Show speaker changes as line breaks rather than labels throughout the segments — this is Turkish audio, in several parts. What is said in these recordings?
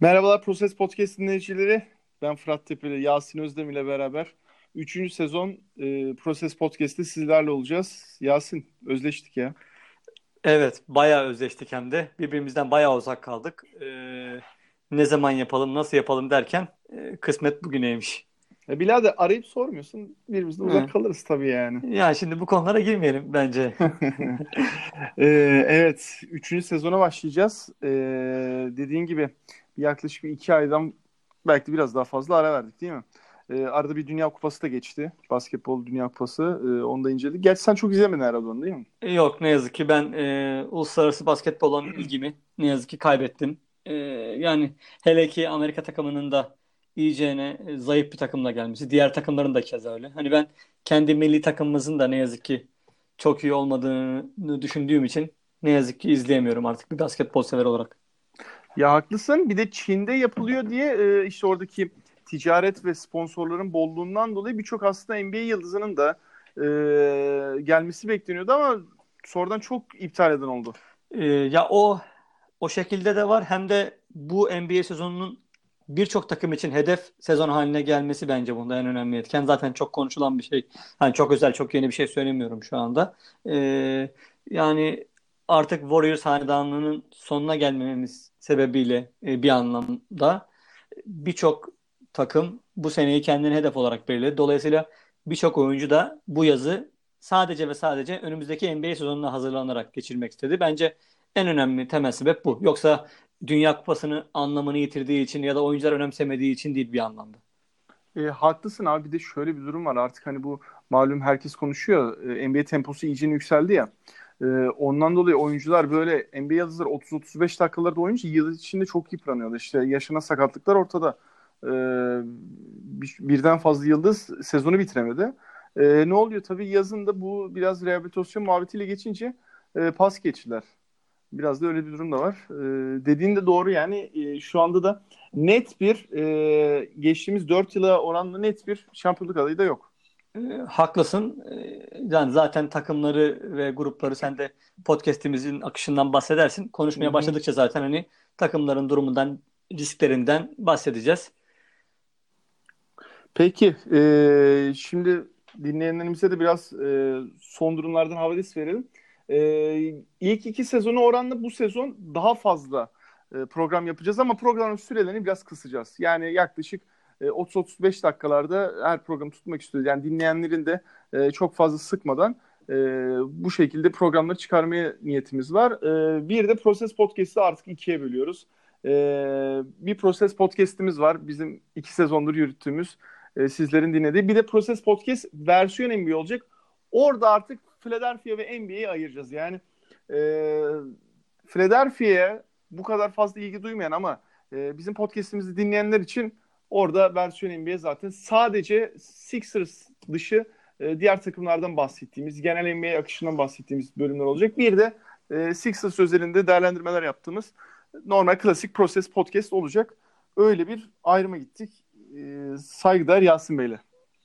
Merhabalar Proses Podcast dinleyicileri. Ben Fırat Tepeli, Yasin Özdem ile beraber 3. sezon e, Proses Podcast'te sizlerle olacağız. Yasin, özleştik ya.
Evet, bayağı özleştik hem de. Birbirimizden bayağı uzak kaldık. Ee, ne zaman yapalım, nasıl yapalım derken e, kısmet bugüneymiş.
E, birader arayıp sormuyorsun. Birbirimizden uzak kalırız tabii yani.
Ya şimdi bu konulara girmeyelim bence.
e, evet, 3. sezona başlayacağız. E, dediğin gibi yaklaşık bir iki aydan belki biraz daha fazla ara verdik değil mi? E, arada bir Dünya Kupası da geçti. Basketbol Dünya Kupası. E, onu da inceledik. Gerçi sen çok izlemedin herhalde onu değil mi?
E, yok ne yazık ki ben e, uluslararası basketbol olan ilgimi ne yazık ki kaybettim. E, yani hele ki Amerika takımının da iyicene zayıf bir takımla gelmesi. Diğer takımların da keza öyle. Hani ben kendi milli takımımızın da ne yazık ki çok iyi olmadığını düşündüğüm için ne yazık ki izleyemiyorum artık bir basketbol sever olarak.
Ya haklısın. Bir de Çin'de yapılıyor diye e, işte oradaki ticaret ve sponsorların bolluğundan dolayı birçok aslında NBA yıldızının da e, gelmesi bekleniyordu ama sonradan çok iptal eden oldu.
E, ya o o şekilde de var hem de bu NBA sezonunun birçok takım için hedef sezon haline gelmesi bence bunda en önemli etken. Zaten çok konuşulan bir şey. Hani çok özel, çok yeni bir şey söylemiyorum şu anda. Ee, yani artık Warriors hanedanlığının sonuna gelmememiz sebebiyle e, bir anlamda birçok takım bu seneyi kendine hedef olarak belirledi. Dolayısıyla birçok oyuncu da bu yazı sadece ve sadece önümüzdeki NBA sezonuna hazırlanarak geçirmek istedi. Bence en önemli temel sebep bu. Yoksa Dünya Kupası'nın anlamını yitirdiği için ya da oyuncular önemsemediği için değil bir anlamda.
E, haklısın abi bir de şöyle bir durum var artık hani bu malum herkes konuşuyor e, NBA temposu iyice yükseldi ya. E, ondan dolayı oyuncular böyle NBA yıldızları 30-35 dakikalarda oyuncu yıl içinde çok yıpranıyordu. İşte yaşına sakatlıklar ortada. E, birden fazla yıldız sezonu bitiremedi. E, ne oluyor? Tabii yazın da bu biraz rehabilitasyon muhabbetiyle geçince e, pas geçtiler. Biraz da öyle bir durum da var. E, dediğin de doğru yani e, şu anda da net bir e, geçtiğimiz 4 yıla oranla net bir şampiyonluk adayı da yok.
E, haklısın. E, yani zaten takımları ve grupları sen de podcast'imizin akışından bahsedersin. Konuşmaya başladıkça zaten hani takımların durumundan, risklerinden bahsedeceğiz.
Peki, e, şimdi dinleyenlerimize de biraz e, son durumlardan havadis verelim. E, ilk iki sezonu oranla bu sezon daha fazla e, program yapacağız ama programın sürelerini biraz kısacağız. Yani yaklaşık 30-35 dakikalarda her programı tutmak istiyoruz. Yani dinleyenlerin de e, çok fazla sıkmadan e, bu şekilde programları çıkarmaya niyetimiz var. E, bir de Proses Podcast'ı artık ikiye bölüyoruz. E, bir Proses Podcast'imiz var. Bizim iki sezondur yürüttüğümüz, e, sizlerin dinlediği. Bir de Proses Podcast versiyon NBA olacak. Orada artık Philadelphia ve NBA'yi ayıracağız. Yani e, Philadelphia'ya bu kadar fazla ilgi duymayan ama e, bizim podcast'imizi dinleyenler için orada versiyon NBA zaten sadece Sixers dışı e, diğer takımlardan bahsettiğimiz, genel NBA akışından bahsettiğimiz bölümler olacak. Bir de e, Sixers özelinde değerlendirmeler yaptığımız normal klasik proses podcast olacak. Öyle bir ayrıma gittik. E, saygıdeğer Yasin Bey'le.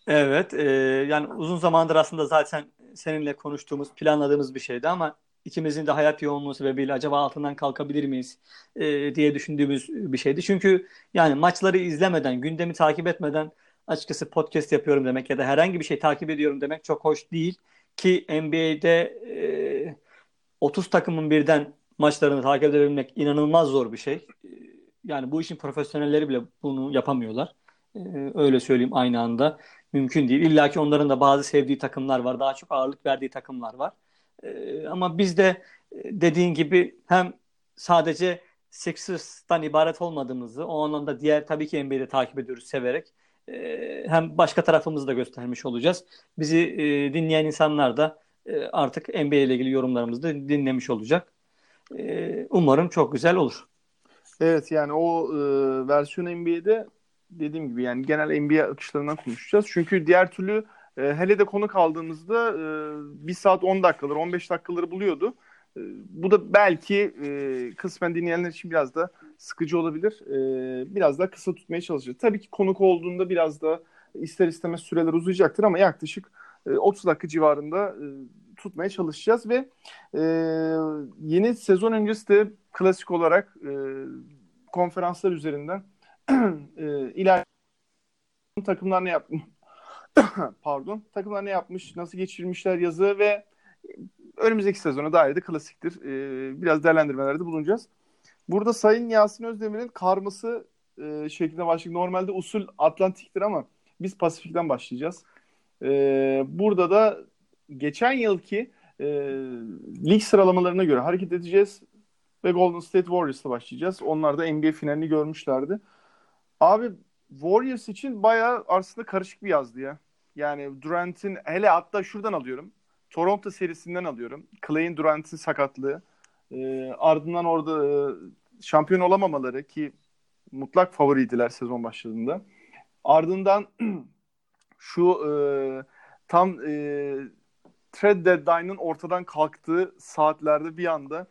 Evet, e, yani uzun zamandır aslında zaten seninle konuştuğumuz, planladığımız bir şeydi ama ikimizin de hayat yoğunluğu sebebiyle acaba altından kalkabilir miyiz e, diye düşündüğümüz bir şeydi. Çünkü yani maçları izlemeden, gündemi takip etmeden açıkçası podcast yapıyorum demek ya da herhangi bir şey takip ediyorum demek çok hoş değil. Ki NBA'de e, 30 takımın birden maçlarını takip edebilmek inanılmaz zor bir şey. Yani bu işin profesyonelleri bile bunu yapamıyorlar. E, öyle söyleyeyim aynı anda mümkün değil. İlla ki onların da bazı sevdiği takımlar var. Daha çok ağırlık verdiği takımlar var. E, ama biz de e, dediğin gibi hem sadece Sixers'tan ibaret olmadığımızı o anlamda diğer tabii ki NBA'de takip ediyoruz severek. E, hem başka tarafımızı da göstermiş olacağız. Bizi e, dinleyen insanlar da artık NBA ile ilgili yorumlarımızı da dinlemiş olacak. Umarım çok güzel olur.
Evet yani o versiyon NBA'de dediğim gibi yani genel NBA akışlarından konuşacağız. Çünkü diğer türlü e, hele de konu kaldığımızda e, 1 saat 10 dakikaları 15 dakikaları buluyordu. E, bu da belki e, kısmen dinleyenler için biraz da sıkıcı olabilir. E, biraz daha kısa tutmaya çalışacağız. Tabii ki konuk olduğunda biraz da ister istemez süreler uzayacaktır ama yaklaşık e, 30 dakika civarında e, tutmaya çalışacağız ve e, yeni sezon öncesi de klasik olarak e, konferanslar üzerinden e, ilerleyen takımlar ne yapmış pardon takımlar ne yapmış nasıl geçirmişler yazı ve önümüzdeki sezona dair de klasiktir. E, biraz değerlendirmelerde bulunacağız. Burada Sayın Yasin Özdemir'in karması e, şeklinde başlayacak. Normalde usul Atlantik'tir ama biz Pasifik'ten başlayacağız. E, burada da geçen yılki e, lig sıralamalarına göre hareket edeceğiz ve Golden State Warriors'la başlayacağız. Onlar da NBA finalini görmüşlerdi. Abi Warriors için bayağı aslında karışık bir yazdı ya. Yani Durant'in hele hatta şuradan alıyorum. Toronto serisinden alıyorum. Clay'in Durant'in sakatlığı. E, ardından orada e, şampiyon olamamaları ki mutlak favoriydiler sezon başladığında. Ardından şu e, tam e, trade deadline'ın ortadan kalktığı saatlerde bir anda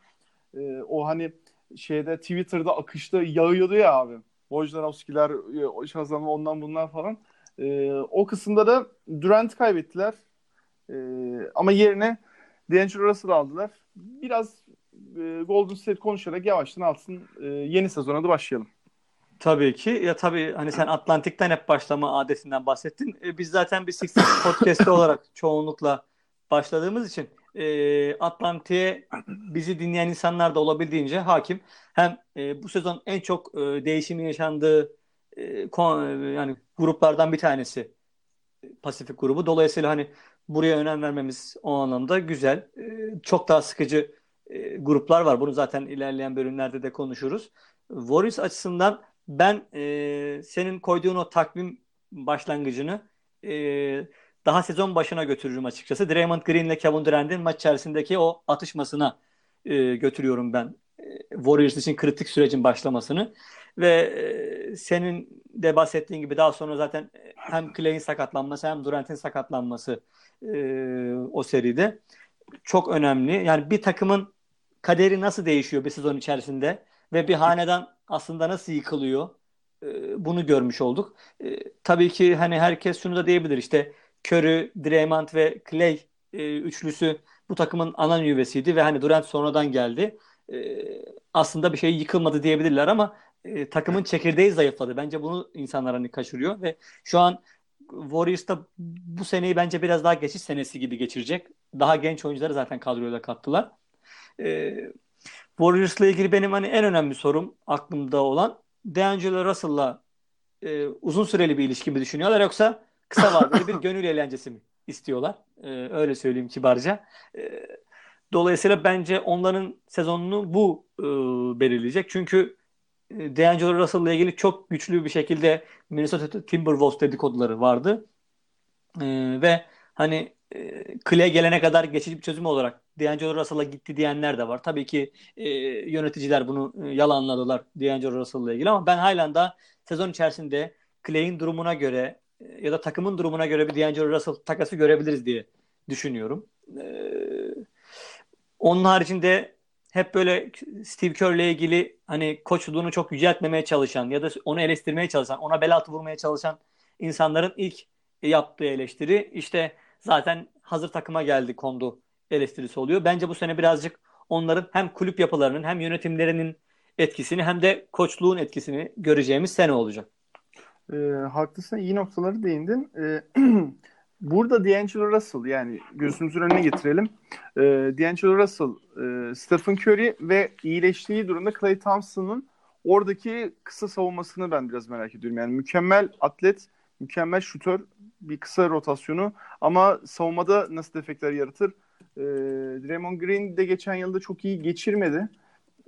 e, o hani şeyde Twitter'da akışta yağıyordu ya abi. Wojnarowski'ler, Shazam ondan bunlar falan. E, o kısımda da Durant kaybettiler. E, ama yerine D'Angelo Russell aldılar. Biraz e, Golden State konuşarak yavaştan alsın e, yeni sezona da başlayalım.
Tabii ki. Ya tabii hani sen Atlantik'ten hep başlama adetinden bahsettin. E, biz zaten bir Sixers podcast'i olarak çoğunlukla başladığımız için e, Atlantik'e bizi dinleyen insanlar da olabildiğince hakim. Hem e, bu sezon en çok e, değişimin yaşandığı e, kon, e, yani gruplardan bir tanesi Pasifik grubu. Dolayısıyla hani buraya önem vermemiz o anlamda güzel. E, çok daha sıkıcı e, gruplar var. Bunu zaten ilerleyen bölümlerde de konuşuruz. Warriors açısından ben e, senin koyduğun o takvim başlangıcını e, daha sezon başına götürürüm açıkçası. Draymond Green ile Kevin Durant'in maç içerisindeki o atışmasına götürüyorum ben. Warriors için kritik sürecin başlamasını ve e, senin de bahsettiğin gibi daha sonra zaten hem Clay'in sakatlanması hem Durant'in sakatlanması e, o seride çok önemli. Yani bir takımın kaderi nasıl değişiyor bir sezon içerisinde ve bir hanedan aslında nasıl yıkılıyor e, bunu görmüş olduk. E, tabii ki hani herkes şunu da diyebilir işte Curry, Draymond ve Clay e, üçlüsü bu takımın ana nüvesiydi ve hani Durant sonradan geldi. aslında bir şey yıkılmadı diyebilirler ama takımın çekirdeği zayıfladı. Bence bunu insanlar hani kaçırıyor ve şu an Warriors'ta bu seneyi bence biraz daha geçiş senesi gibi geçirecek. Daha genç oyuncuları zaten kadroya kattılar. Ee, Warriors'la ilgili benim hani en önemli sorum aklımda olan D'Angelo Russell'la e, uzun süreli bir ilişki mi düşünüyorlar yoksa kısa vadeli bir gönül eğlencesi mi istiyorlar? E, öyle söyleyeyim kibarca. E, dolayısıyla bence onların sezonunu bu e, belirleyecek. Çünkü e, D'Angelo Russell'la ilgili çok güçlü bir şekilde Minnesota Timberwolves dedikoduları vardı. E, ve hani e, Clay gelene kadar geçici bir çözüm olarak D'Angelo Russell'a gitti diyenler de var. Tabii ki e, yöneticiler bunu e, yalanladılar D'Angelo Russell'la ilgili ama ben halen da sezon içerisinde Clay'in durumuna göre e, ya da takımın durumuna göre bir D'Angelo Russell takası görebiliriz diye düşünüyorum. E, onun haricinde hep böyle Steve Kerr'le ilgili hani koçluğunu çok yüceltmemeye çalışan ya da onu eleştirmeye çalışan, ona bel altı vurmaya çalışan insanların ilk yaptığı eleştiri işte zaten hazır takıma geldi kondu eleştirisi oluyor. Bence bu sene birazcık onların hem kulüp yapılarının hem yönetimlerinin etkisini hem de koçluğun etkisini göreceğimiz sene olacak.
E, haklısın. iyi noktaları değindin. E, burada D'Angelo Russell yani gözümüzün önüne getirelim. E, D'Angelo Russell, e, Stephen Curry ve iyileştiği durumda Clay Thompson'ın oradaki kısa savunmasını ben biraz merak ediyorum. Yani mükemmel atlet, mükemmel şutör, bir kısa rotasyonu ama savunmada nasıl defekler yaratır? E, Draymond Green de geçen yılda çok iyi geçirmedi.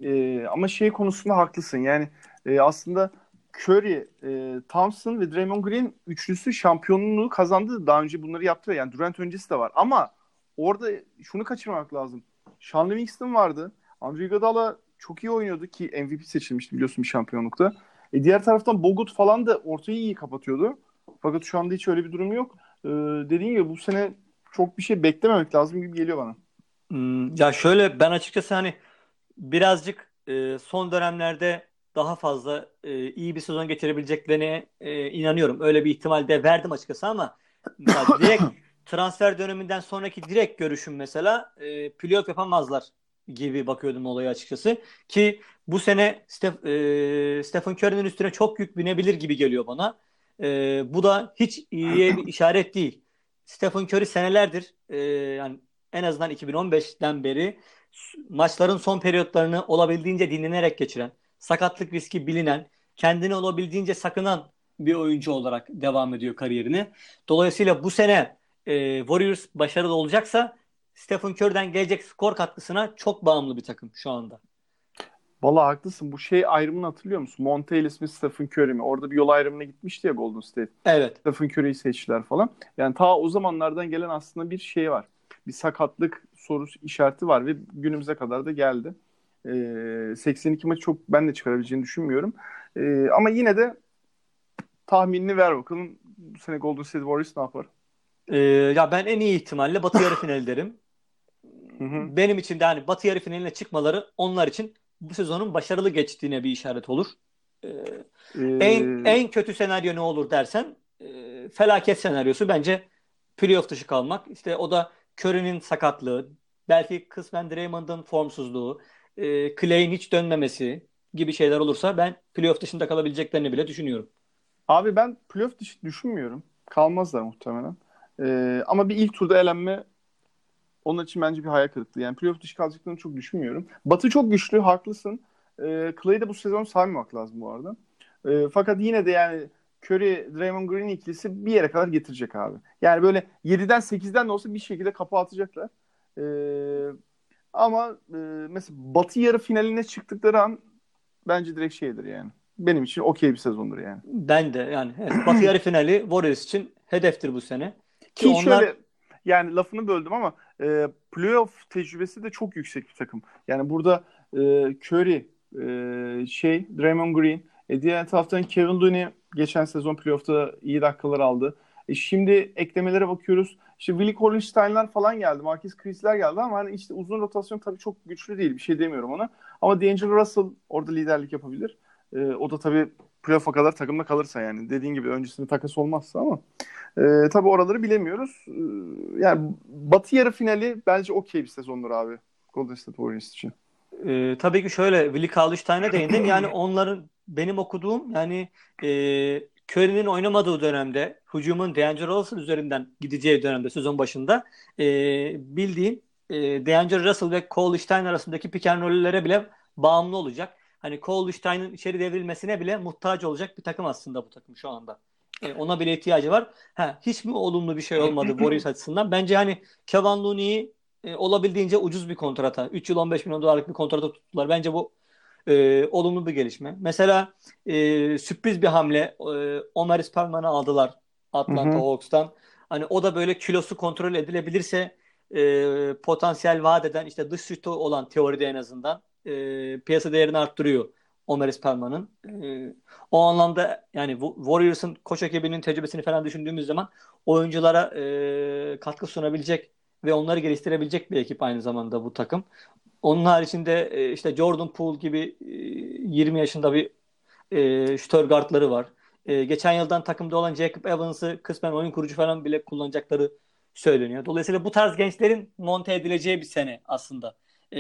E, ama şey konusunda haklısın. Yani e, aslında Curry, e, Thompson ve Draymond Green üçlüsü şampiyonluğu kazandı. Daha önce bunları yaptı. Yani Durant öncesi de var. Ama orada şunu kaçırmak lazım. Sean Livingston vardı. Andre Iguodala çok iyi oynuyordu ki MVP seçilmişti biliyorsun bir şampiyonlukta. E diğer taraftan Bogut falan da ortayı iyi kapatıyordu. Fakat şu anda hiç öyle bir durum yok. Ee, dediğim gibi bu sene çok bir şey beklememek lazım gibi geliyor bana.
Hmm, ya şöyle ben açıkçası hani birazcık e, son dönemlerde daha fazla e, iyi bir sezon geçirebileceklerine e, inanıyorum. Öyle bir ihtimal de verdim açıkçası ama direkt transfer döneminden sonraki direkt görüşüm mesela e, playoff yapamazlar gibi bakıyordum olaya açıkçası. Ki bu sene Steph, e, Stephen Curry'nin üstüne çok yük binebilir gibi geliyor bana. E, bu da hiç iyiye bir işaret değil. Stephen Curry senelerdir e, yani en azından 2015'ten beri maçların son periyotlarını olabildiğince dinlenerek geçiren, sakatlık riski bilinen, kendini olabildiğince sakınan bir oyuncu olarak devam ediyor kariyerini. Dolayısıyla bu sene e, Warriors başarılı olacaksa Stephen Curry'den gelecek skor katkısına çok bağımlı bir takım şu anda.
Valla haklısın. Bu şey ayrımını hatırlıyor musun? Monte mi Stephen Curry mi? Orada bir yol ayrımına gitmişti ya Golden State.
Evet.
Stephen Curry'yi seçtiler falan. Yani ta o zamanlardan gelen aslında bir şey var. Bir sakatlık sorusu işareti var ve günümüze kadar da geldi. Ee, 82 maçı çok ben de çıkarabileceğini düşünmüyorum. Ee, ama yine de tahminini ver bakalım. Bu sene Golden State Warriors ne yapar?
Ee, ya ben en iyi ihtimalle Batı yarı final derim. Benim için de hani Batı yarı finaline çıkmaları onlar için bu sezonun başarılı geçtiğine bir işaret olur. Ee, ee... En en kötü senaryo ne olur dersen e, felaket senaryosu bence playoff dışı kalmak. İşte o da Curry'nin sakatlığı, belki kısmen Draymond'ın formsuzluğu, e, Clay'in hiç dönmemesi gibi şeyler olursa ben playoff dışında kalabileceklerini bile düşünüyorum.
Abi ben playoff dışı düşünmüyorum. Kalmazlar muhtemelen. Ee, ama bir ilk turda elenme onun için bence bir hayal kırıklığı. Yani playoff dışı kalacaklarını çok düşünmüyorum. Batı çok güçlü, haklısın. Ee, Clay'i de bu sezon saymamak lazım bu arada. Ee, fakat yine de yani Curry, Draymond Green ikilisi bir yere kadar getirecek abi. Yani böyle 7'den 8'den de olsa bir şekilde kapı atacaklar. Ee, ama e, mesela Batı yarı finaline çıktıkları an bence direkt şeydir yani. Benim için okey bir sezondur yani.
Ben de yani evet, Batı yarı finali Warriors için hedeftir bu sene.
Ki, Ki onlar... şöyle yani lafını böldüm ama e, playoff tecrübesi de çok yüksek bir takım. Yani burada e, Curry, e, şey Draymond Green, e, diğer taraftan Kevin Looney geçen sezon playoff'ta iyi dakikalar aldı. E, şimdi eklemelere bakıyoruz. İşte Willie Collins-Stein'ler falan geldi. Marcus Chris'ler geldi ama hani işte uzun rotasyon tabii çok güçlü değil. Bir şey demiyorum ona. Ama D'Angelo Russell orada liderlik yapabilir. E, o da tabii playoff'a kadar takımda kalırsa yani. Dediğin gibi öncesinde takas olmazsa ama e, tabii oraları bilemiyoruz. E, yani Batı yarı finali bence okey bir sezondur abi. Golden State Warriors için.
E, tabii ki şöyle Willie Cauley-Stein'e değindim. Yani onların benim okuduğum yani e, Curry'nin oynamadığı dönemde hücumun D'Angelo Russell üzerinden gideceği dönemde sezon başında e, bildiğin e, D'Angelo Russell ve Cole Stein arasındaki pick and roll'lere bile bağımlı olacak. Hani Cole Stein'in içeri devrilmesine bile muhtaç olacak bir takım aslında bu takım şu anda. E, ona bile ihtiyacı var. Ha, hiç mi olumlu bir şey olmadı Warriors açısından? Bence hani Kevin Looney'i e, olabildiğince ucuz bir kontrata, 3 yıl 15 milyon dolarlık bir kontrata tuttular. Bence bu e, olumlu bir gelişme. Mesela e, sürpriz bir hamle e, Omer Spellman'ı aldılar Atlanta Hawks'tan. Hani o da böyle kilosu kontrol edilebilirse e, potansiyel vaat eden işte dış şutu olan teoride en azından e, piyasa değerini arttırıyor Omer Spellman'ın. E, o anlamda yani Warriors'ın koç ekibinin tecrübesini falan düşündüğümüz zaman oyunculara e, katkı sunabilecek ve onları geliştirebilecek bir ekip aynı zamanda bu takım. Onun haricinde e, işte Jordan Poole gibi e, 20 yaşında bir e, şütör var. E, geçen yıldan takımda olan Jacob Evans'ı kısmen oyun kurucu falan bile kullanacakları söyleniyor. Dolayısıyla bu tarz gençlerin monte edileceği bir sene aslında. E,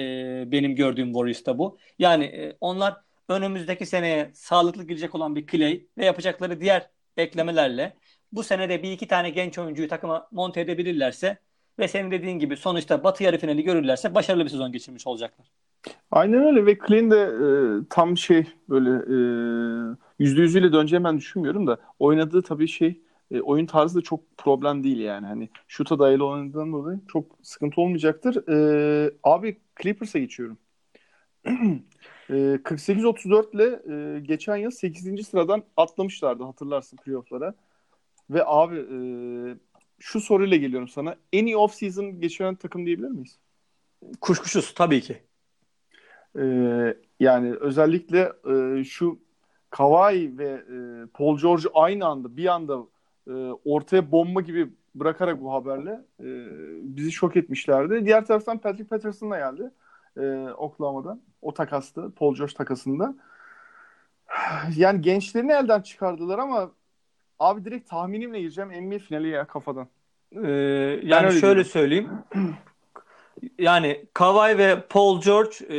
benim gördüğüm Warriors'ta bu. Yani e, onlar önümüzdeki seneye sağlıklı girecek olan bir Clay ve yapacakları diğer eklemelerle bu senede bir iki tane genç oyuncuyu takıma monte edebilirlerse ve senin dediğin gibi sonuçta Batı yarı finali görürlerse başarılı bir sezon geçirmiş olacaklar.
Aynen öyle ve Clean de e, tam şey böyle e, yüzde yüzüyle döneceğimi ben düşünmüyorum da oynadığı tabii şey e, oyun tarzı da çok problem değil yani. Hani şuta dayalı oynadığından dolayı çok sıkıntı olmayacaktır. E, abi Clippers'a geçiyorum. e, 48-34 ile e, geçen yıl 8. sıradan atlamışlardı hatırlarsın playoff'lara. Ve abi e, şu soruyla geliyorum sana. En iyi off-season geçiren takım diyebilir miyiz?
Kuşkusuz tabii ki.
Ee, yani özellikle e, şu Kawhi ve e, Paul George aynı anda bir anda e, ortaya bomba gibi bırakarak bu haberle e, bizi şok etmişlerdi. Diğer taraftan Patrick Patterson da geldi e, Oklahoma'dan. O takastı. Paul George takasında. Yani gençlerini elden çıkardılar ama abi direkt tahminimle gireceğim NBA finali ya kafadan.
Ee, yani şöyle diyorum. söyleyeyim. Yani Kawhi ve Paul George e,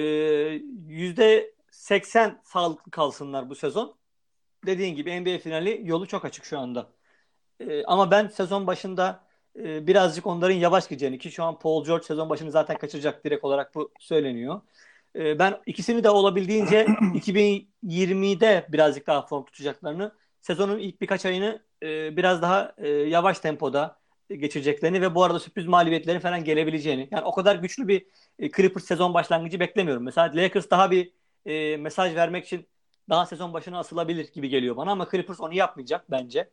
yüzde 80 sağlıklı kalsınlar bu sezon. Dediğin gibi NBA finali yolu çok açık şu anda. E, ama ben sezon başında e, birazcık onların yavaş gideceğini ki şu an Paul George sezon başını zaten kaçıracak direkt olarak bu söyleniyor. E, ben ikisini de olabildiğince 2020'de birazcık daha form tutacaklarını, sezonun ilk birkaç ayını e, biraz daha e, yavaş tempoda geçireceklerini ve bu arada sürpriz mağlubiyetlerin falan gelebileceğini. Yani o kadar güçlü bir e, Clippers sezon başlangıcı beklemiyorum. Mesela Lakers daha bir e, mesaj vermek için daha sezon başına asılabilir gibi geliyor bana ama Clippers onu yapmayacak bence.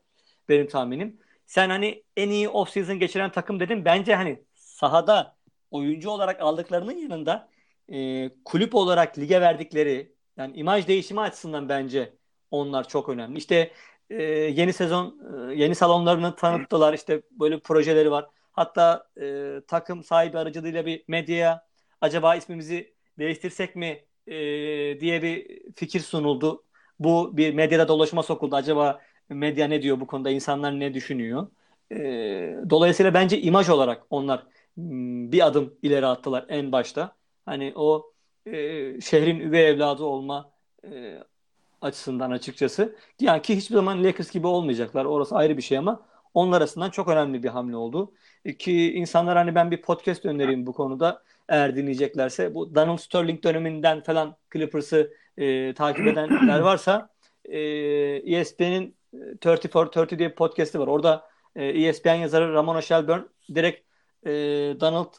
Benim tahminim. Sen hani en iyi off-season geçiren takım dedin. Bence hani sahada oyuncu olarak aldıklarının yanında e, kulüp olarak lige verdikleri yani imaj değişimi açısından bence onlar çok önemli. İşte e, yeni sezon e, yeni salonlarını tanıttılar. İşte böyle projeleri var. Hatta e, takım sahibi aracılığıyla bir medyaya acaba ismimizi değiştirsek mi e, diye bir fikir sunuldu. Bu bir medyada dolaşıma sokuldu. Acaba medya ne diyor bu konuda? İnsanlar ne düşünüyor? E, dolayısıyla bence imaj olarak onlar hmm, bir adım ileri attılar en başta. Hani o e, şehrin üvey evladı olma e, açısından açıkçası. Yani ki hiçbir zaman Lakers gibi olmayacaklar. Orası ayrı bir şey ama onlar arasından çok önemli bir hamle oldu. Ki insanlar hani ben bir podcast önereyim bu konuda eğer dinleyeceklerse. Bu Donald Sterling döneminden falan Clippers'ı e, takip edenler varsa e, ESPN'in 30 for 30 diye bir podcast'i var. Orada e, ESPN yazarı Ramona Shelburne direkt e, Donald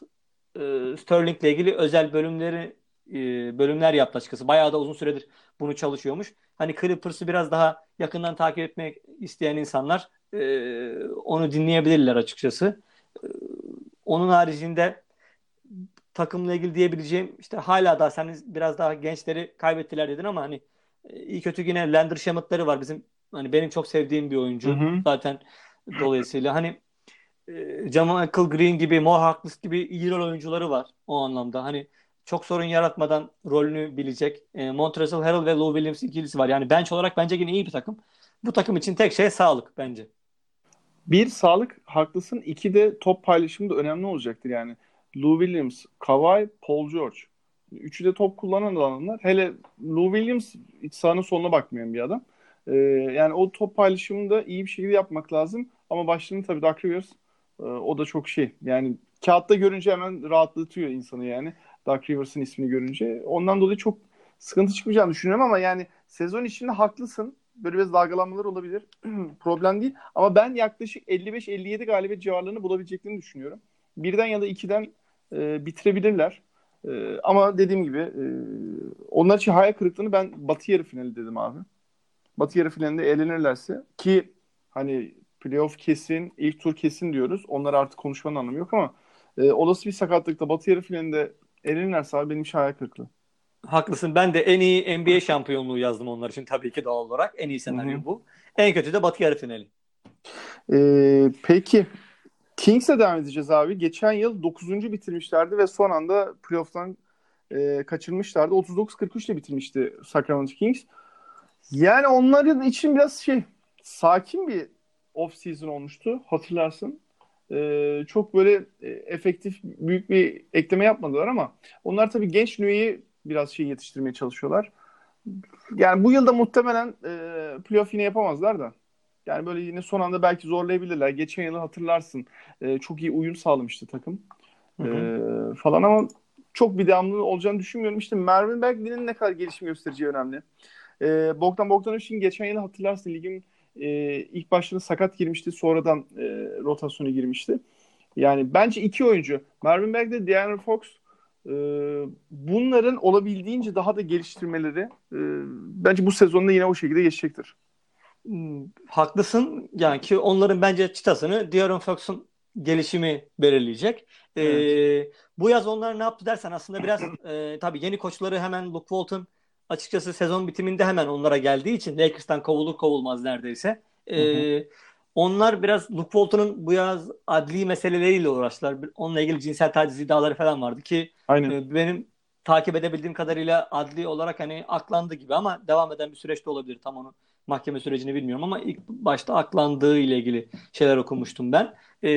e, Sterling ile ilgili özel bölümleri e, bölümler yaptı açıkçası. Bayağı da uzun süredir bunu çalışıyormuş. Hani Clippers'ı biraz daha yakından takip etmek isteyen insanlar e, onu dinleyebilirler açıkçası. E, onun haricinde takımla ilgili diyebileceğim işte hala daha sen biraz daha gençleri kaybettiler dedin ama hani iyi kötü yine Lander Shamit'ları var bizim hani benim çok sevdiğim bir oyuncu hı hı. zaten dolayısıyla hani e, Jamal Green gibi Mo Harkless gibi iyi rol oyuncuları var o anlamda hani çok sorun yaratmadan rolünü bilecek. E, Montrezl Harrell ve Lou Williams ikilisi var. Yani bench olarak bence yine iyi bir takım. Bu takım için tek şey sağlık bence.
Bir sağlık haklısın. İki de top paylaşımı da önemli olacaktır yani. Lou Williams, Kawhi, Paul George. Üçü de top kullanan adamlar. Hele Lou Williams iç sahanın sonuna bakmayan bir adam. Ee, yani o top paylaşımını da iyi bir şekilde yapmak lazım. Ama başlığını tabii Doug Rivers e, o da çok şey. Yani kağıtta görünce hemen rahatlatıyor insanı yani. Dark Rivers'ın ismini görünce. Ondan dolayı çok sıkıntı çıkmayacağını düşünüyorum ama yani sezon içinde haklısın. Böyle biraz dalgalanmalar olabilir. Problem değil. Ama ben yaklaşık 55-57 galibiyet civarlarını bulabileceklerini düşünüyorum. Birden ya da ikiden e, bitirebilirler. E, ama dediğim gibi e, onlar için hayal kırıklığını ben Batı yarı finali dedim abi. Batı yarı finalinde eğlenirlerse ki hani playoff kesin, ilk tur kesin diyoruz. Onlar artık konuşmanın anlamı yok ama e, olası bir sakatlıkta Batı yarı finalinde elenirlerse abi benim hayal kırıklığı.
Haklısın. Ben de en iyi NBA şampiyonluğu yazdım onlar için tabii ki doğal olarak. En iyi senaryo Hı-hı. bu. En kötü de Batı yarı finali.
Ee, peki Kings'e devam edeceğiz abi. Geçen yıl 9. bitirmişlerdi ve son anda playoff'tan e, kaçırmışlardı. 39-43 ile bitirmişti Sacramento Kings. Yani onların için biraz şey sakin bir off season olmuştu hatırlarsın e, çok böyle e, efektif büyük bir ekleme yapmadılar ama onlar tabii genç nüveyi biraz şey yetiştirmeye çalışıyorlar. Yani bu yılda muhtemelen e, playoff yine yapamazlar da. Yani böyle yine son anda belki zorlayabilirler. Geçen yılı hatırlarsın. E, çok iyi uyum sağlamıştı takım. E, falan ama çok bir devamlı olacağını düşünmüyorum. İşte Mervin Bagley'nin ne kadar gelişim göstereceği önemli. E, Bogdan Bogdanovic'in geçen yılı hatırlarsın ligin e, ilk başta sakat girmişti. Sonradan e, rotasyona girmişti. Yani bence iki oyuncu. Marvin Bagley, De'Aaron Fox e, bunların olabildiğince daha da geliştirmeleri e, bence bu sezonda yine o şekilde geçecektir.
Hmm, haklısın. Yani ki onların bence çıtasını De'Aaron Fox'un gelişimi belirleyecek. E, evet. Ee, bu yaz onlar ne yaptı dersen aslında biraz e, tabii yeni koçları hemen Luke Walton açıkçası sezon bitiminde hemen onlara geldiği için Lakers'tan kovulur kovulmaz neredeyse. Ee, onlar biraz Luke Walton'un bu yaz adli meseleleriyle uğraştılar. Onunla ilgili cinsel taciz iddiaları falan vardı ki Aynen. E, benim takip edebildiğim kadarıyla adli olarak hani aklandı gibi ama devam eden bir süreçte olabilir. Tam onu mahkeme sürecini bilmiyorum ama ilk başta aklandığı ile ilgili şeyler okumuştum ben. Ee,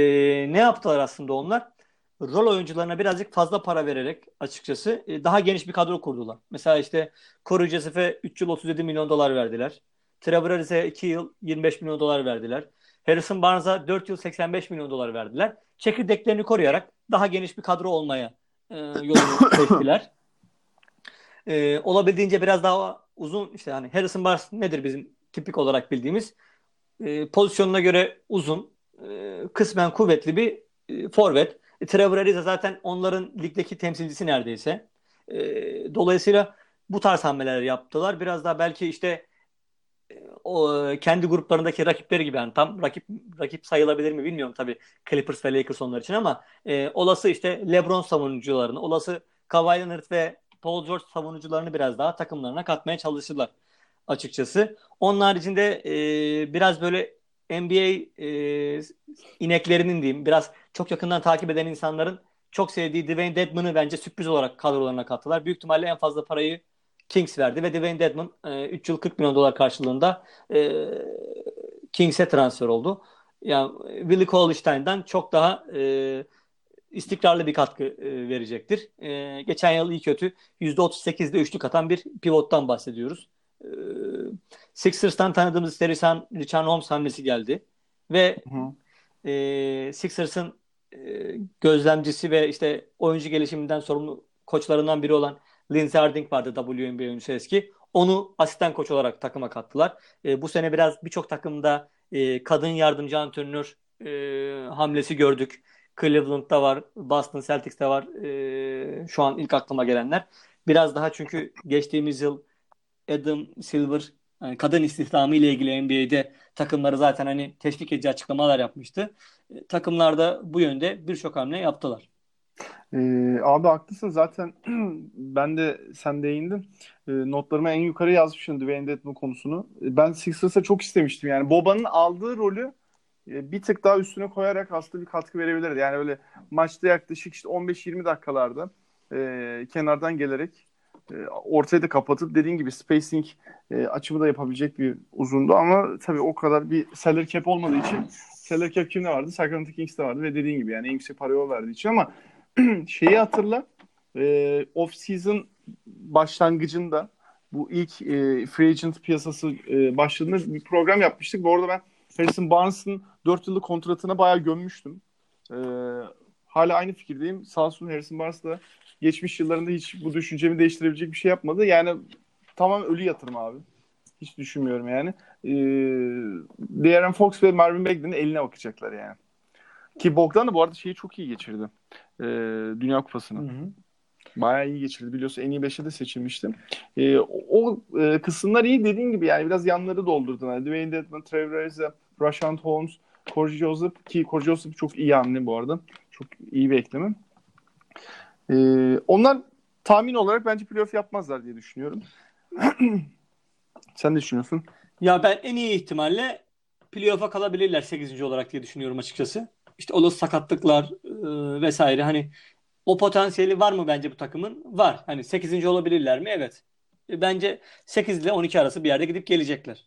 ne yaptılar aslında onlar? Rol oyuncularına birazcık fazla para vererek açıkçası e, daha geniş bir kadro kurdular. Mesela işte Corey Joseph'e 3 yıl 37 milyon dolar verdiler. Trevor Arize'ye 2 yıl 25 milyon dolar verdiler. Harrison Barnes'a 4 yıl 85 milyon dolar verdiler. Çekirdeklerini koruyarak daha geniş bir kadro olmaya e, yolunu seçtiler. E, olabildiğince biraz daha uzun işte hani Harrison Barnes nedir bizim tipik olarak bildiğimiz e, pozisyonuna göre uzun, e, kısmen kuvvetli bir e, forvet. E, Trevor Ariza zaten onların ligdeki temsilcisi neredeyse. E, dolayısıyla bu tarz hamleler yaptılar. Biraz daha belki işte e, o kendi gruplarındaki rakipleri gibi yani tam rakip rakip sayılabilir mi bilmiyorum tabii Clippers ve Lakers onlar için ama e, olası işte LeBron savunucularını, olası Kawhi Leonard ve Paul George savunucularını biraz daha takımlarına katmaya çalıştılar açıkçası. Onun haricinde e, biraz böyle NBA e, ineklerinin diyeyim biraz çok yakından takip eden insanların çok sevdiği Dwayne Dedman'ı bence sürpriz olarak kadrolarına kattılar. Büyük ihtimalle en fazla parayı Kings verdi ve Dwayne Dedman e, 3 yıl 40 milyon dolar karşılığında e, Kings'e transfer oldu. Yani Willie Cauley-Stein'den çok daha e, istikrarlı bir katkı e, verecektir. E, geçen yıl iyi kötü %38'de üçlük atan bir pivottan bahsediyoruz. E, Sixers'tan tanıdığımız Sterisan Richard Holmes hamlesi geldi. Ve e, Sixers'ın e, gözlemcisi ve işte oyuncu gelişiminden sorumlu koçlarından biri olan Lindsey Harding vardı WNBA oyuncusu eski. Onu asistan koç olarak takıma kattılar. E, bu sene biraz birçok takımda e, kadın yardımcı antrenör e, hamlesi gördük. Cleveland'da var, Boston Celtics'te var. E, şu an ilk aklıma gelenler. Biraz daha çünkü geçtiğimiz yıl Adam Silver yani kadın istihdamı ile ilgili NBA'de takımları zaten hani teşvik edici açıklamalar yapmıştı. E, takımlar da bu yönde birçok hamle yaptılar.
Ee, abi haklısın zaten ben de sen değindin. Ee, notlarıma en yukarı yazmışım Dwayne Dedman konusunu. Ee, ben Sixers'a çok istemiştim yani. Boba'nın aldığı rolü e, bir tık daha üstüne koyarak aslında bir katkı verebilirdi. Yani öyle maçta yaklaşık işte 15-20 dakikalarda e, kenardan gelerek e, ortayı da kapatıp dediğin gibi spacing e, açımı da yapabilecek bir uzundu ama tabii o kadar bir salary cap olmadığı için salary cap kimde vardı? Sacramento Kings'te vardı ve dediğin gibi yani en yüksek parayı o verdiği için ama şeyi hatırla e, off season başlangıcında bu ilk e, free agent piyasası e, başladığında bir program yapmıştık ve orada ben Harrison Barnes'ın 4 yıllık kontratına bayağı gömmüştüm. E, hala aynı fikirdeyim. Sağ olsun Harrison Barnes da geçmiş yıllarında hiç bu düşüncemi değiştirebilecek bir şey yapmadı. Yani tamam ölü yatırım abi. Hiç düşünmüyorum yani. Ee, De'Aaron Fox ve Marvin Bagley'nin eline bakacaklar yani. Ki Bogdan da bu arada şeyi çok iyi geçirdi. Ee, Dünya Kupası'nı. Hı hı. Bayağı iyi geçirdi. Biliyorsun en iyi 5'e de seçilmiştim. Ee, o e, kısımlar iyi dediğin gibi yani biraz yanları doldurdun. Yani Dwayne Dedman, Trevor Ariza, Rashad Holmes, Corey Joseph ki Corey Joseph çok iyi hamle bu arada. Çok iyi bir eklemi. Ee, onlar tahmin olarak bence playoff yapmazlar diye düşünüyorum. Sen ne düşünüyorsun?
Ya ben en iyi ihtimalle playoff'a kalabilirler 8. olarak diye düşünüyorum açıkçası. İşte olası sakatlıklar e, vesaire hani o potansiyeli var mı bence bu takımın? Var. Hani 8. olabilirler mi? Evet. E, bence 8 ile 12 arası bir yerde gidip gelecekler.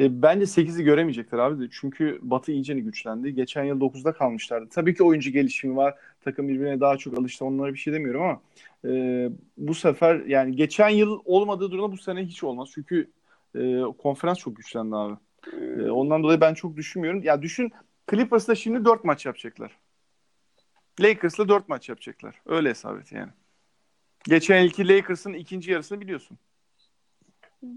E, bence 8'i göremeyecekler abi. Çünkü Batı iyice güçlendi. Geçen yıl 9'da kalmışlardı. Tabii ki oyuncu gelişimi var. Takım birbirine daha çok alıştı. Onlara bir şey demiyorum ama e, bu sefer yani geçen yıl olmadığı durumda bu sene hiç olmaz. Çünkü e, konferans çok güçlendi abi. E, ondan dolayı ben çok düşünmüyorum. Ya düşün Clippers'la şimdi 4 maç yapacaklar. Lakers'la 4 maç yapacaklar. Öyle hesap et yani. Geçen yılki Lakers'ın ikinci yarısını biliyorsun.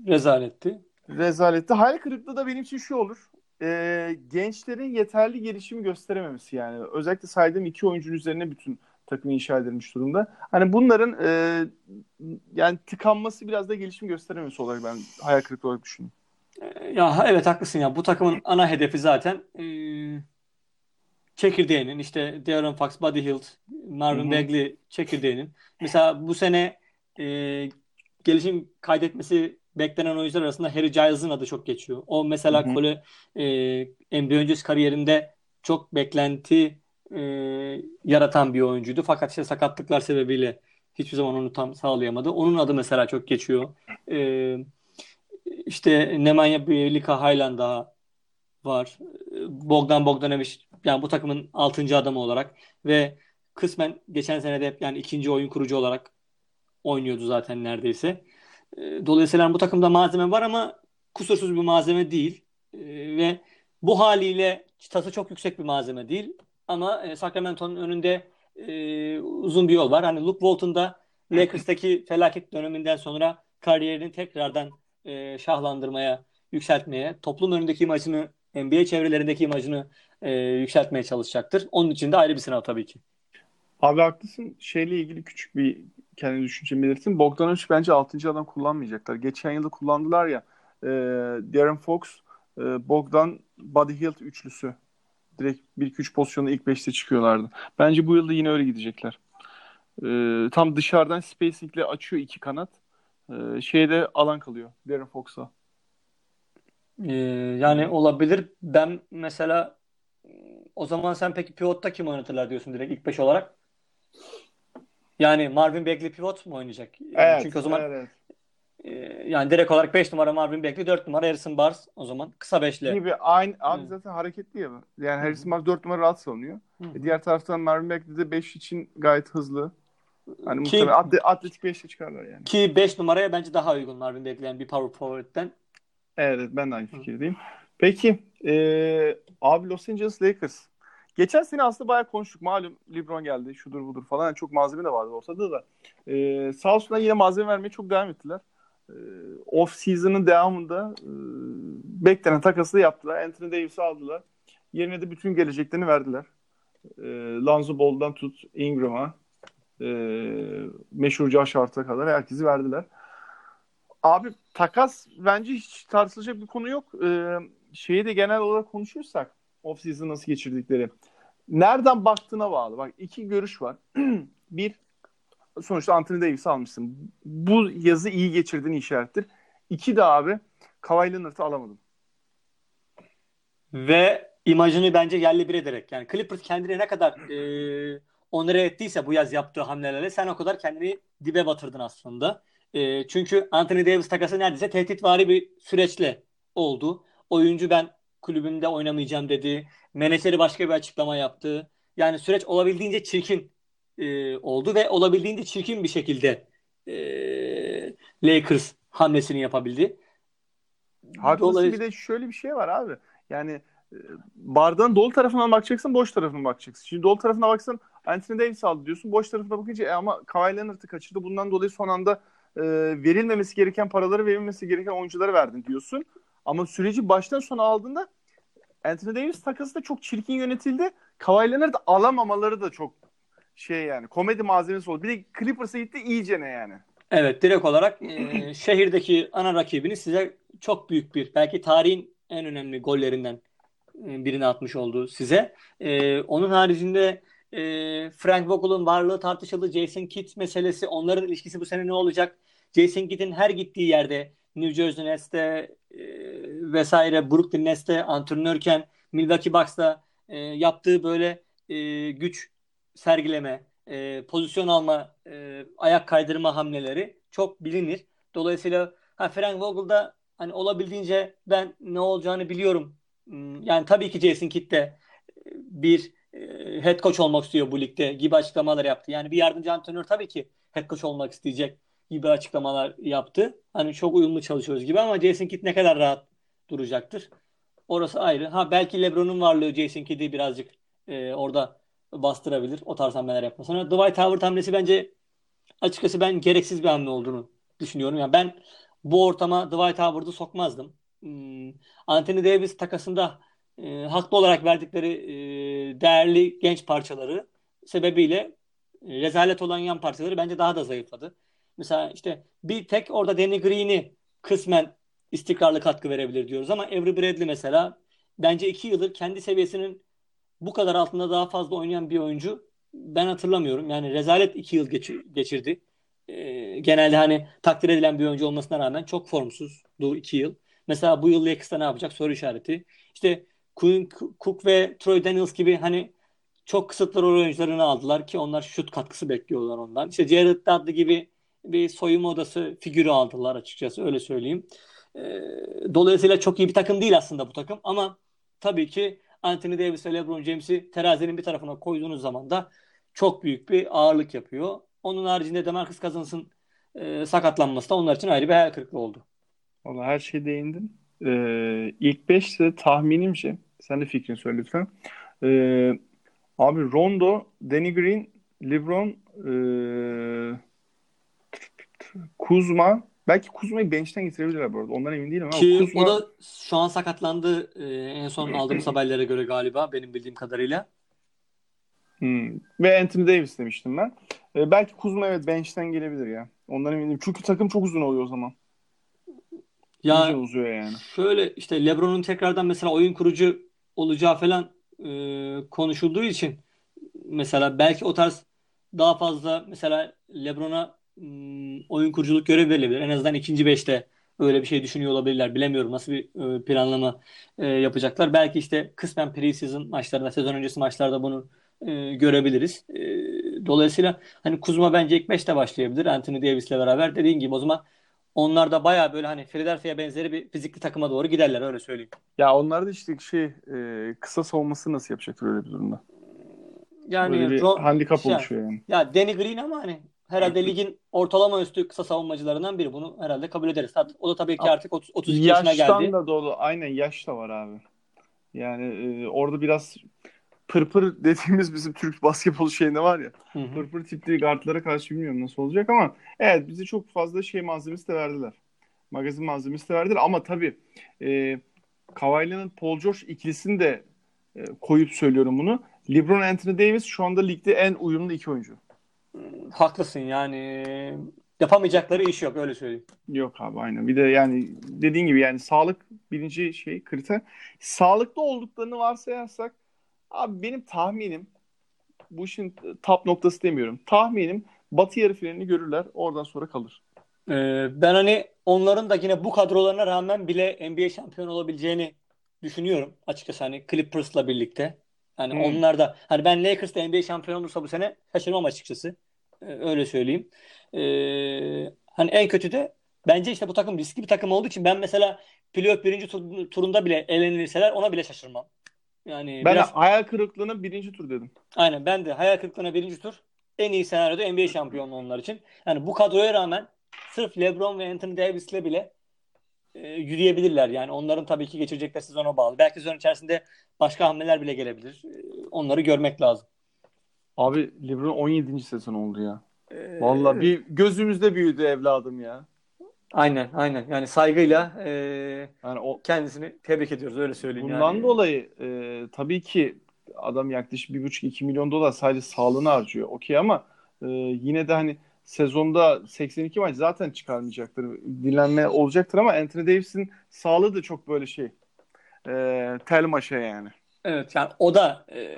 Rezaletti
rezaletti. Hayal kırıklığı da benim için şu olur. E, gençlerin yeterli gelişimi gösterememesi yani. Özellikle saydığım iki oyuncunun üzerine bütün takım inşa edilmiş durumda. Hani bunların e, yani tıkanması biraz da gelişim gösterememesi olarak ben hayal kırıklığı olarak düşünüyorum.
E, ya evet haklısın ya. Bu takımın ana hedefi zaten e, çekirdeğinin işte De'Aaron Fox, Buddy Hield, Marvin Bagley çekirdeğinin. Mesela bu sene e, gelişim kaydetmesi beklenen oyuncular arasında Harry Giles'ın adı çok geçiyor. O mesela Kole e, NBA öncesi kariyerinde çok beklenti e, yaratan bir oyuncuydu. Fakat işte sakatlıklar sebebiyle hiçbir zaman onu tam sağlayamadı. Onun adı mesela çok geçiyor. E, işte Nemanja Bjelica Haylan daha var. Bogdan Bogdanovic yani bu takımın 6. adamı olarak ve kısmen geçen sene de yani ikinci oyun kurucu olarak oynuyordu zaten neredeyse. E, dolayısıyla bu takımda malzeme var ama kusursuz bir malzeme değil. E, ve bu haliyle çıtası çok yüksek bir malzeme değil. Ama e, Sacramento'nun önünde e, uzun bir yol var. Hani Luke Walton da Lakers'taki felaket döneminden sonra kariyerini tekrardan e, şahlandırmaya, yükseltmeye, toplum önündeki imajını, NBA çevrelerindeki imajını e, yükseltmeye çalışacaktır. Onun için de ayrı bir sınav tabii ki.
Abi haklısın. Şeyle ilgili küçük bir kendi düşüncemi belirttim. Bogdanovic bence 6. adam kullanmayacaklar. Geçen yılda kullandılar ya e, Darren Fox, e, Bogdan, Buddy Hield üçlüsü. Direkt 1-2-3 pozisyonda ilk 5'te çıkıyorlardı. Bence bu yılda yine öyle gidecekler. E, tam dışarıdan spacing'le açıyor iki kanat. E, şeyde alan kalıyor Darren Fox'a.
Ee, yani olabilir. Ben mesela o zaman sen peki pivotta kim oynatırlar diyorsun direkt ilk 5 olarak? Yani Marvin Bagley pivot mu oynayacak?
Evet,
Çünkü o zaman
evet.
e, yani direkt olarak 5 numara Marvin Bagley, 4 numara Harrison Barnes o zaman kısa beşli.
Gibi aynı abi
Hı.
zaten hareketli ya. Yani Harrison Barnes 4 numara rahat savunuyor.
Hı.
E, diğer taraftan Marvin Bagley de 5 için gayet hızlı. Hani
Ki-
atletik 5'te çıkarlar yani.
Ki 5 numaraya bence daha uygun Marvin Bagley yani bir power forward'den.
Evet, ben de aynı fikirdeyim. Peki e, abi Los Angeles Lakers. Geçen sene aslında bayağı konuştuk. Malum LeBron geldi, şudur budur falan. Yani çok malzeme de vardı ortada da. E, sağ olsunlar yine malzeme vermeye çok devam ettiler. E, off season'ın devamında e, beklenen takası da yaptılar. Anthony Davis'i aldılar. Yerine de bütün geleceklerini verdiler. E, Lonzo Ball'dan tut Ingram'a e, meşhur Josh Hart'a kadar herkesi verdiler. Abi takas bence hiç tartışılacak bir konu yok. Ee, şeyi de genel olarak konuşursak off season nasıl geçirdikleri. Nereden baktığına bağlı. Bak iki görüş var. bir sonuçta Anthony Davis'i almışsın. Bu yazı iyi geçirdiğini işarettir. İki de abi Kawhi Leonard'ı alamadım.
Ve imajını bence yerli bir ederek. Yani Clippers kendine ne kadar e, onere ettiyse bu yaz yaptığı hamlelerle sen o kadar kendini dibe batırdın aslında. E, çünkü Anthony Davis takası neredeyse tehditvari bir süreçle oldu. Oyuncu ben kulübümde oynamayacağım dedi. Menajeri başka bir açıklama yaptı. Yani süreç olabildiğince çirkin e, oldu ve olabildiğince çirkin bir şekilde e, Lakers hamlesini yapabildi.
Haklısın
Dolay-
bir de şöyle bir şey var abi. Yani e, bardağın dolu tarafına bakacaksın, boş tarafına bakacaksın. Şimdi dolu tarafına baksan Anthony Davis aldı diyorsun. Boş tarafına bakınca e, ama Kawhi Leonard'ı kaçırdı. Bundan dolayı son anda e, verilmemesi gereken paraları verilmesi gereken oyunculara verdin diyorsun. Ama süreci baştan sona aldığında Anthony Davis takası da çok çirkin yönetildi. Kawhi Leonard'ı alamamaları da çok şey yani komedi malzemesi oldu. Bir de Clippers'a gitti iyice ne yani.
Evet direkt olarak e, şehirdeki ana rakibini size çok büyük bir belki tarihin en önemli gollerinden e, birini atmış oldu size. E, onun haricinde e, Frank Vogel'ın varlığı tartışıldı. Jason Kidd meselesi onların ilişkisi bu sene ne olacak? Jason Kidd'in her gittiği yerde New Jersey Nets'te vesaire Brooklyn Nets'te antrenörken Milwaukee Bucks'ta e, yaptığı böyle e, güç sergileme, e, pozisyon alma, e, ayak kaydırma hamleleri çok bilinir. Dolayısıyla ha, Frank Vogel'da hani olabildiğince ben ne olacağını biliyorum. Hmm, Yani tabii ki Jason Kidd de e, bir e, head coach olmak istiyor bu ligde gibi açıklamalar yaptı. Yani bir yardımcı antrenör tabii ki head coach olmak isteyecek gibi açıklamalar yaptı. Hani çok uyumlu çalışıyoruz gibi ama Jason Kidd ne kadar rahat duracaktır. Orası ayrı. Ha belki LeBron'un varlığı Jason Kidd'i birazcık e, orada bastırabilir. O tarz hamleler yapmasına. Dwight Howard hamlesi bence açıkçası ben gereksiz bir hamle olduğunu düşünüyorum. Yani ben bu ortama Dwight Howard'ı sokmazdım. Hmm, Anthony Davis takasında e, haklı olarak verdikleri e, değerli genç parçaları sebebiyle e, rezalet olan yan parçaları bence daha da zayıfladı. Mesela işte bir tek orada Danny Green'i kısmen istikrarlı katkı verebilir diyoruz ama Avery Bradley mesela bence iki yıldır kendi seviyesinin bu kadar altında daha fazla oynayan bir oyuncu ben hatırlamıyorum. Yani rezalet iki yıl geçi- geçirdi. Ee, genelde hani takdir edilen bir oyuncu olmasına rağmen çok formsuzdu iki yıl. Mesela bu yıl Lakers'ta ne yapacak soru işareti. İşte Quinn Cook ve Troy Daniels gibi hani çok kısıtlı rol oyuncularını aldılar ki onlar şut katkısı bekliyorlar ondan. İşte Jared Dudley gibi bir soyunma odası figürü aldılar açıkçası öyle söyleyeyim. Ee, dolayısıyla çok iyi bir takım değil aslında bu takım ama tabii ki Anthony Davis ve LeBron James'i terazinin bir tarafına koyduğunuz zaman da çok büyük bir ağırlık yapıyor. Onun haricinde Demarcus Cousins'ın e, sakatlanması da onlar için ayrı bir hayal kırıklığı oldu.
Valla her şey değindin. Ee, ilk 5'te tahminimce sen de fikrini söyle lütfen. Ee, abi Rondo, Danny Green, LeBron, ee, Kuzma belki Kuzma'yı bench'ten getirebilirler bu arada. Ondan emin değilim ama
Ki
Kuzma
o da şu an sakatlandı e, en son aldığımız haberlere göre galiba benim bildiğim kadarıyla.
Hmm. Ve Anthony Davis demiştim ben. Ee, belki Kuzma evet bench'ten gelebilir ya. Ondan eminim. Çünkü takım çok uzun oluyor o zaman.
Ya
İyice uzuyor yani.
şöyle işte LeBron'un tekrardan mesela oyun kurucu olacağı falan e, konuşulduğu için mesela belki o tarz daha fazla mesela LeBron'a oyun kuruculuk görevi verilebilir. En azından ikinci beşte öyle bir şey düşünüyor olabilirler. Bilemiyorum nasıl bir e, planlama e, yapacaklar. Belki işte kısmen preseason maçlarında, sezon öncesi maçlarda bunu e, görebiliriz. Dolayısıyla hani Kuzma bence ilk beşte başlayabilir Anthony Davis'le beraber. Dediğin gibi o zaman onlar da baya böyle hani Philadelphia benzeri bir fizikli takıma doğru giderler öyle söyleyeyim.
Ya onlar da işte şey kısa savunması nasıl yapacaktır öyle bir durumda?
Yani
Böyle bir
Ro-
handikap oluşuyor yani.
Ya Danny Green ama hani herhalde ligin ortalama üstü kısa savunmacılarından biri. Bunu herhalde kabul ederiz. O da tabii ki artık 30, 32 yaşına
Yaştan
geldi.
da dolu. Aynen yaş da var abi. Yani e, orada biraz pırpır dediğimiz bizim Türk basketbol şeyinde var ya.
Hı hı.
Pırpır tipli guardlara karşı bilmiyorum nasıl olacak ama evet bize çok fazla şey malzemesi de verdiler. Magazin malzemesi de verdiler ama tabii e, Kawhi'nin Paul George ikilisini de e, koyup söylüyorum bunu. LeBron Anthony Davis şu anda ligde en uyumlu iki oyuncu.
Haklısın yani yapamayacakları iş yok öyle söyleyeyim.
Yok abi aynen. Bir de yani dediğin gibi yani sağlık birinci şey kriter. Sağlıklı olduklarını varsayarsak abi benim tahminim bu işin top noktası demiyorum. Tahminim Batı yarı finalini görürler. Oradan sonra kalır.
Ee, ben hani onların da yine bu kadrolarına rağmen bile NBA şampiyonu olabileceğini düşünüyorum. Açıkçası hani Clippers'la birlikte. Yani
Hmm.
onlar da hani ben Lakers da NBA şampiyonu olursa bu sene şaşırmam açıkçası. Ee, öyle söyleyeyim. Ee, hani en kötü de bence işte bu takım riskli bir takım olduğu için ben mesela playoff birinci tur- turunda bile elenirseler ona bile şaşırmam. Yani
Ben
biraz
hayal kırıklığına birinci tur dedim.
aynen ben de hayal kırıklığına birinci tur en iyi senaryoda NBA şampiyonluğu onlar için. Yani bu kadroya rağmen sırf LeBron ve Anthony Davis'le bile e, yürüyebilirler. Yani onların tabii ki geçirecekleri sezona bağlı. Belki sezon içerisinde başka hamleler bile gelebilir. E, onları görmek lazım.
Abi LeBron 17. sezon oldu ya.
E,
Vallahi bir gözümüzde büyüdü evladım ya.
Aynen aynen. Yani saygıyla e,
Yani o
kendisini tebrik ediyoruz öyle söyleyeyim
bundan
yani.
dolayı e, tabii ki adam yaklaşık 1,5-2 milyon dolar sadece sağlığını harcıyor. Okey ama e, yine de hani sezonda 82 maç zaten çıkarmayacaktır. Dinlenme olacaktır ama Anthony Davis'in sağlığı da çok böyle şey. E, tel maşa yani.
Evet yani o da e,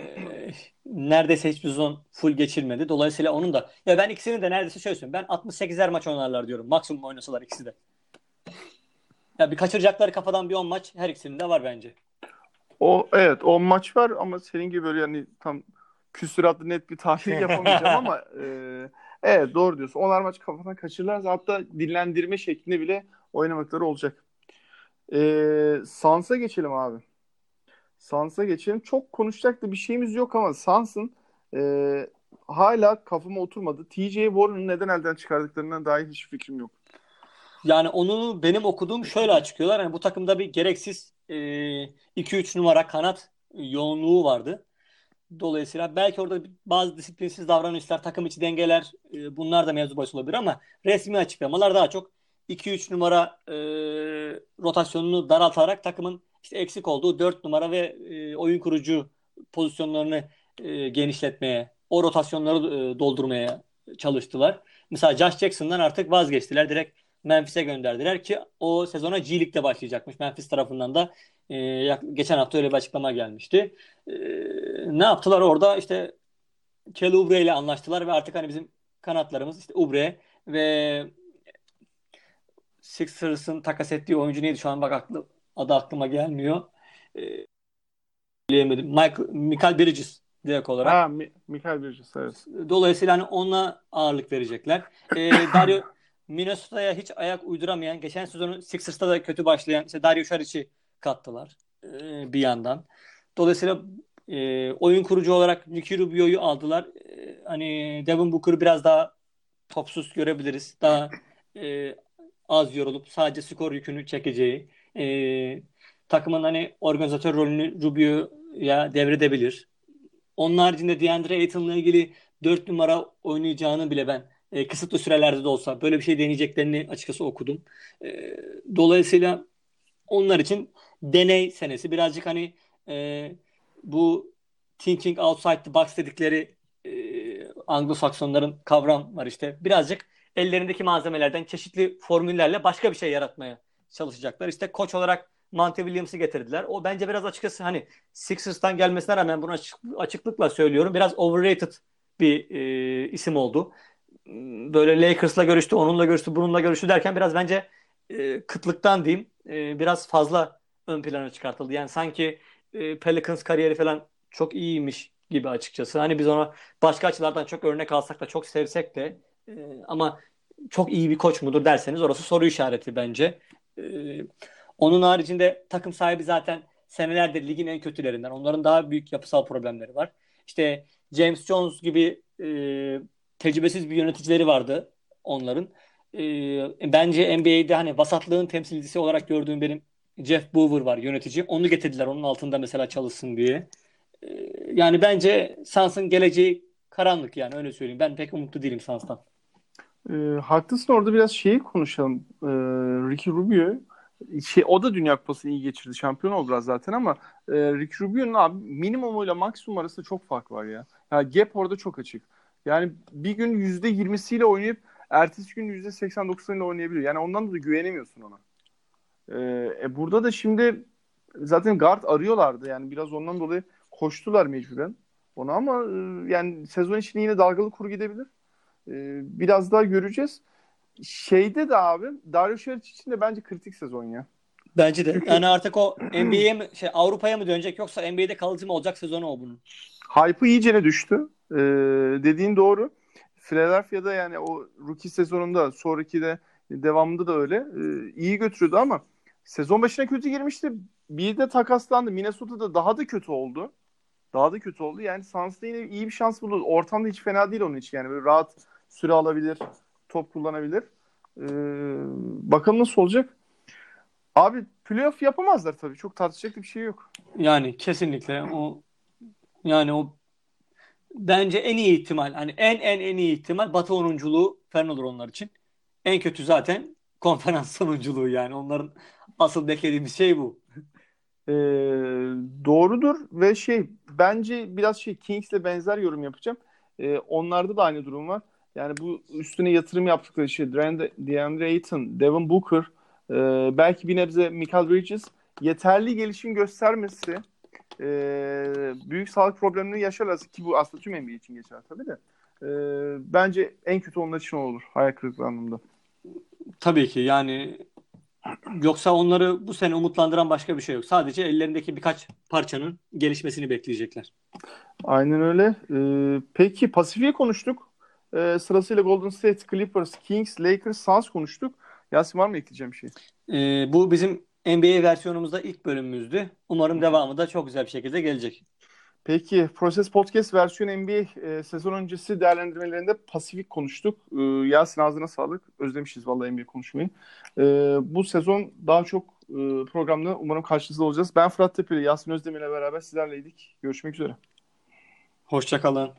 neredeyse hiçbir sezon full geçirmedi. Dolayısıyla onun da ya ben ikisini de neredeyse şöyle söyleyeyim. Ben 68'er maç oynarlar diyorum. Maksimum oynasalar ikisi de. Ya bir kaçıracakları kafadan bir 10 maç her ikisinin de var bence.
O evet o maç var ama senin gibi böyle yani tam küsuratlı net bir tahlil yapamayacağım ama e, evet doğru diyorsun. Onlar maç kafadan kaçırırlarsa hatta dinlendirme şeklinde bile oynamakları olacak. E, Suns'a geçelim abi. Suns'a geçelim. Çok konuşacak da bir şeyimiz yok ama Suns'ın e, hala kafama oturmadı. TJ Warren'ı neden elden çıkardıklarından dair hiç fikrim yok.
Yani onu benim okuduğum şöyle açıklıyorlar. Yani bu takımda bir gereksiz e, 2-3 numara kanat yoğunluğu vardı. Dolayısıyla belki orada bazı disiplinsiz davranışlar, takım içi dengeler e, bunlar da mevzu bahis olabilir ama resmi açıklamalar daha çok 2-3 numara e, rotasyonunu daraltarak takımın işte eksik olduğu 4 numara ve e, oyun kurucu pozisyonlarını e, genişletmeye, o rotasyonları e, doldurmaya çalıştılar. Mesela Josh Jackson'dan artık vazgeçtiler. Direkt Memphis'e gönderdiler ki o sezona G League'de başlayacakmış. Memphis tarafından da e, geçen hafta öyle bir açıklama gelmişti. E, ne yaptılar orada? İşte Kelly Oubre ile anlaştılar ve artık hani bizim kanatlarımız işte Oubre ve Sixers'ın takas ettiği oyuncu neydi şu an bak aklı, adı aklıma gelmiyor. E, bilemedim. Michael, Michael Bridges direkt olarak.
Ha, Mi- Michael Bridges evet.
Dolayısıyla hani ona ağırlık verecekler. E, Dario Minnesota'ya hiç ayak uyduramayan, geçen sezonu Sixers'ta da kötü başlayan işte Dario Saric'i kattılar e, bir yandan. Dolayısıyla e, oyun kurucu olarak Ricky Rubio'yu aldılar. hani Devin Booker'ı biraz daha topsuz görebiliriz. Daha e, az yorulup sadece skor yükünü çekeceği. E, takımın hani organizatör rolünü Rubio'ya devredebilir. Onun haricinde DeAndre Ayton'la ilgili 4 numara oynayacağını bile ben e, kısıtlı sürelerde de olsa böyle bir şey deneyeceklerini açıkçası okudum. E, dolayısıyla onlar için deney senesi. Birazcık hani e, bu thinking outside the box dedikleri e, Anglo-Saksonların kavram var işte. Birazcık ellerindeki malzemelerden çeşitli formüllerle başka bir şey yaratmaya çalışacaklar. İşte koç olarak Monty Williams'ı getirdiler. O bence biraz açıkçası hani Sixers'tan gelmesine rağmen bunu açık, açıklıkla söylüyorum. Biraz overrated bir e, isim oldu. Böyle Lakers'la görüştü, onunla görüştü, bununla görüştü derken biraz bence e, kıtlıktan diyeyim e, biraz fazla ön plana çıkartıldı. Yani sanki e, Pelicans kariyeri falan çok iyiymiş gibi açıkçası. Hani biz ona başka açılardan çok örnek alsak da çok sevsek de e, ama çok iyi bir koç mudur derseniz orası soru işareti bence. E, onun haricinde takım sahibi zaten senelerdir ligin en kötülerinden. Onların daha büyük yapısal problemleri var. İşte James Jones gibi e, tecrübesiz bir yöneticileri vardı onların. E, bence NBA'de hani vasatlığın temsilcisi olarak gördüğüm benim Jeff Boover var yönetici. Onu getirdiler onun altında mesela çalışsın diye. E, yani bence Suns'ın geleceği karanlık yani öyle söyleyeyim. Ben pek umutlu değilim Suns'tan.
E, haklısın orada biraz şeyi konuşalım. E, Ricky Rubio şey, o da Dünya Kupası'nı iyi geçirdi. Şampiyon oldu zaten ama e, Rick Rubio'nun abi minimumuyla maksimum arasında çok fark var ya. Ya gap orada çok açık. Yani bir gün %20'siyle oynayıp ertesi gün %89'ıyla oynayabiliyor. Yani ondan da güvenemiyorsun ona. E, e, burada da şimdi zaten guard arıyorlardı. Yani biraz ondan dolayı koştular mecburen ona ama e, yani sezon için yine dalgalı kuru gidebilir. E, biraz daha göreceğiz şeyde de abi Dario Saric için de bence kritik sezon ya.
Bence de. Çünkü... Yani artık o NBA'ye mi şey Avrupa'ya mı dönecek yoksa NBA'de kalıcı mı olacak sezonu o bunun.
Hype'ı iyicene düştü. Ee, dediğin doğru. Philadelphia'da yani o rookie sezonunda sonraki de devamında da öyle ee, iyi götürüyordu ama sezon başına kötü girmişti. Bir de takaslandı. Minnesota'da daha da kötü oldu. Daha da kötü oldu. Yani Suns'ta yine iyi bir şans buldu. Ortamda hiç fena değil onun için yani. Böyle rahat süre alabilir top kullanabilir. Ee, bakalım nasıl olacak. Abi playoff yapamazlar tabii. Çok tartışacak bir şey yok.
Yani kesinlikle o yani o bence en iyi ihtimal hani en en en iyi ihtimal Batı onunculuğu falan olur onlar için. En kötü zaten konferans sonunculuğu yani onların asıl beklediğimiz şey bu.
Ee, doğrudur ve şey bence biraz şey Kings'le benzer yorum yapacağım. Ee, onlarda da aynı durum var. Yani bu üstüne yatırım yaptıkları şey DeAndre Ayton, Devin Booker, e, belki bir nebze Michael Bridges yeterli gelişim göstermesi e, büyük sağlık problemleri yaşarlar ki bu aslında tüm NBA için geçer tabii de. E, bence en kötü onlar için olur hayal kırıklığı anlamında.
Tabii ki yani yoksa onları bu sene umutlandıran başka bir şey yok. Sadece ellerindeki birkaç parçanın gelişmesini bekleyecekler.
Aynen öyle. Ee, peki Pasifik'i konuştuk. E, sırasıyla Golden State, Clippers, Kings, Lakers, Suns konuştuk. Yasin var mı ekleyeceğim bir şey?
E, bu bizim NBA versiyonumuzda ilk bölümümüzdü. Umarım devamı da çok güzel bir şekilde gelecek.
Peki Proses Podcast versiyon NBA e, sezon öncesi değerlendirmelerinde Pasifik konuştuk. E, Yasin ağzına sağlık. Özlemişiz vallahi NBA konuşmayı. E, bu sezon daha çok e, programda umarım karşınızda olacağız. Ben Fırat Tepeli, Yasin Özdemir ile beraber sizlerleydik. Görüşmek üzere.
Hoşçakalın.